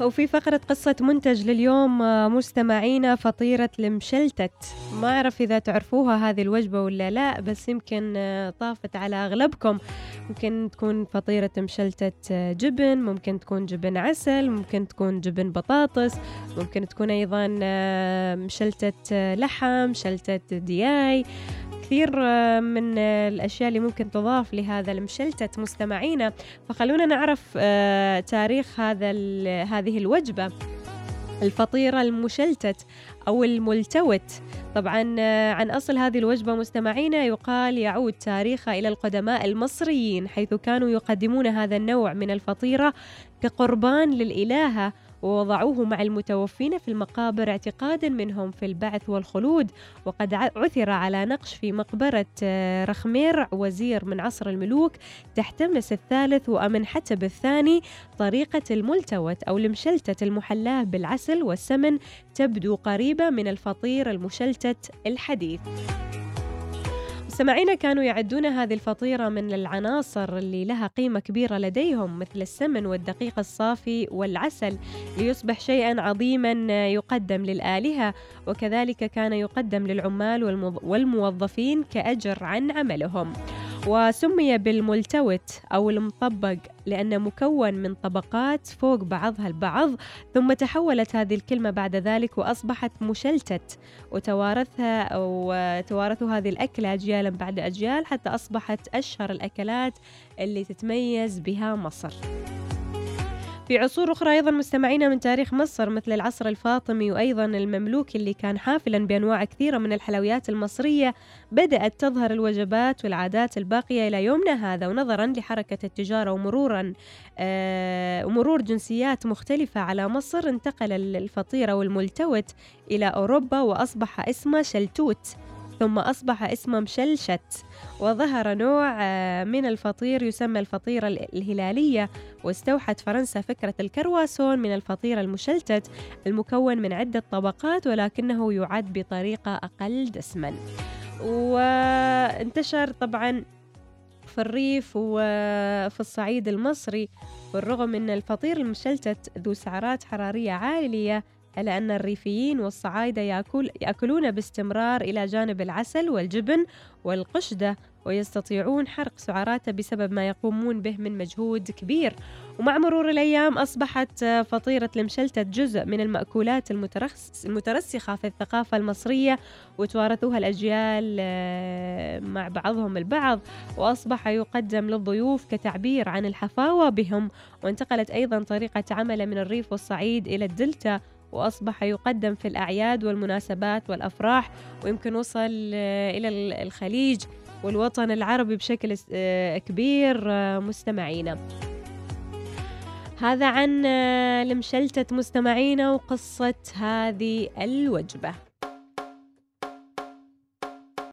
وفي فقرة قصة منتج لليوم آه، مستمعينا فطيرة المشلتت. ما أعرف إذا تعرفوها هذه الوجبة ولا لا بس يمكن آه، طافت على أغلبكم. ممكن تكون فطيرة مشلتت آه، جبن ممكن تكون جبن عسل ممكن تكون جبن بطاطس ممكن تكون أيضا مشلتت لحم مشلتت دياي. كثير آه، من الأشياء اللي ممكن تضاف لهذا المشلتت مستمعينا. فخلونا نعرف آه، تاريخ هذا هذه الوجبة. الفطيرة المشلتت أو الملتوت. طبعا آه، عن أصل هذه الوجبة مستمعينا يقال يعود تاريخها إلى القدماء المصريين حيث كانوا يقدمون هذا النوع من الفطيرة كقربان للإلهة. ووضعوه مع المتوفين في المقابر اعتقادا منهم في البعث والخلود. وقد عثر على نقش في مقبرة آه، رخمير وزير من عصر الملوك تحتمس الثالث وأمن حتب الثاني طريقة الملتوت أو المشلتت المحلاة بالعسل والسمن تبدو قريبة من الفطير المشلتت الحديث. مستمعينا كانوا يعدون هذه الفطيرة من العناصر اللي لها قيمة كبيرة لديهم مثل السمن والدقيق الصافي والعسل ليصبح شيئا عظيما يقدم للآلهة وكذلك كان يقدم للعمال والموظفين كأجر عن عملهم. وسمي بالملتوت أو المطبق لأنه مكون من طبقات فوق بعضها البعض ثم تحولت هذه الكلمة بعد ذلك وأصبحت مشلتت. وتوارثها أو توارثوا هذه الأكلة أجيالا بعد أجيال حتى أصبحت أشهر الأكلات اللي تتميز بها مصر. في عصور أخرى أيضا مستمعين من تاريخ مصر مثل العصر الفاطمي وأيضا المملوكي اللي كان حافلا بأنواع كثيرة من الحلويات المصرية بدأت تظهر الوجبات والعادات الباقية إلى يومنا هذا ونظرا لحركة التجارة ومرورا آه ومرور جنسيات مختلفة على مصر انتقل الفطيرة والملتوت إلى أوروبا وأصبح اسمه شلتوت. ثم أصبح اسمه مشلشت وظهر نوع آه، من الفطير يسمى الفطيرة الهلالية واستوحت فرنسا فكرة الكرواسون من الفطير المشلتت المكون من عدة طبقات ولكنه يعد بطريقة أقل دسما. وانتشر طبعا في الريف وفي الصعيد المصري بالرغم من الفطير المشلتت ذو سعرات حرارية عالية إلا أن الريفيين والصعايدة يأكل يأكلون باستمرار إلى جانب العسل والجبن والقشدة ويستطيعون حرق سعراته بسبب ما يقومون به من مجهود كبير. ومع مرور الأيام أصبحت فطيرة المشلتت جزء من المأكولات المترسخة في الثقافة المصرية وتوارثوها الأجيال آه، مع بعضهم البعض. وأصبح يقدم للضيوف كتعبير عن الحفاوة بهم. وانتقلت أيضا طريقة عمله من الريف والصعيد إلى الدلتا. وأصبح يقدم في الأعياد والمناسبات والأفراح ويمكن وصل آه، إلى الخليج والوطن العربي بشكل آه، كبير آه، مستمعينا. هذا عن المشلتت مستمعينا وقصة هذه الوجبة.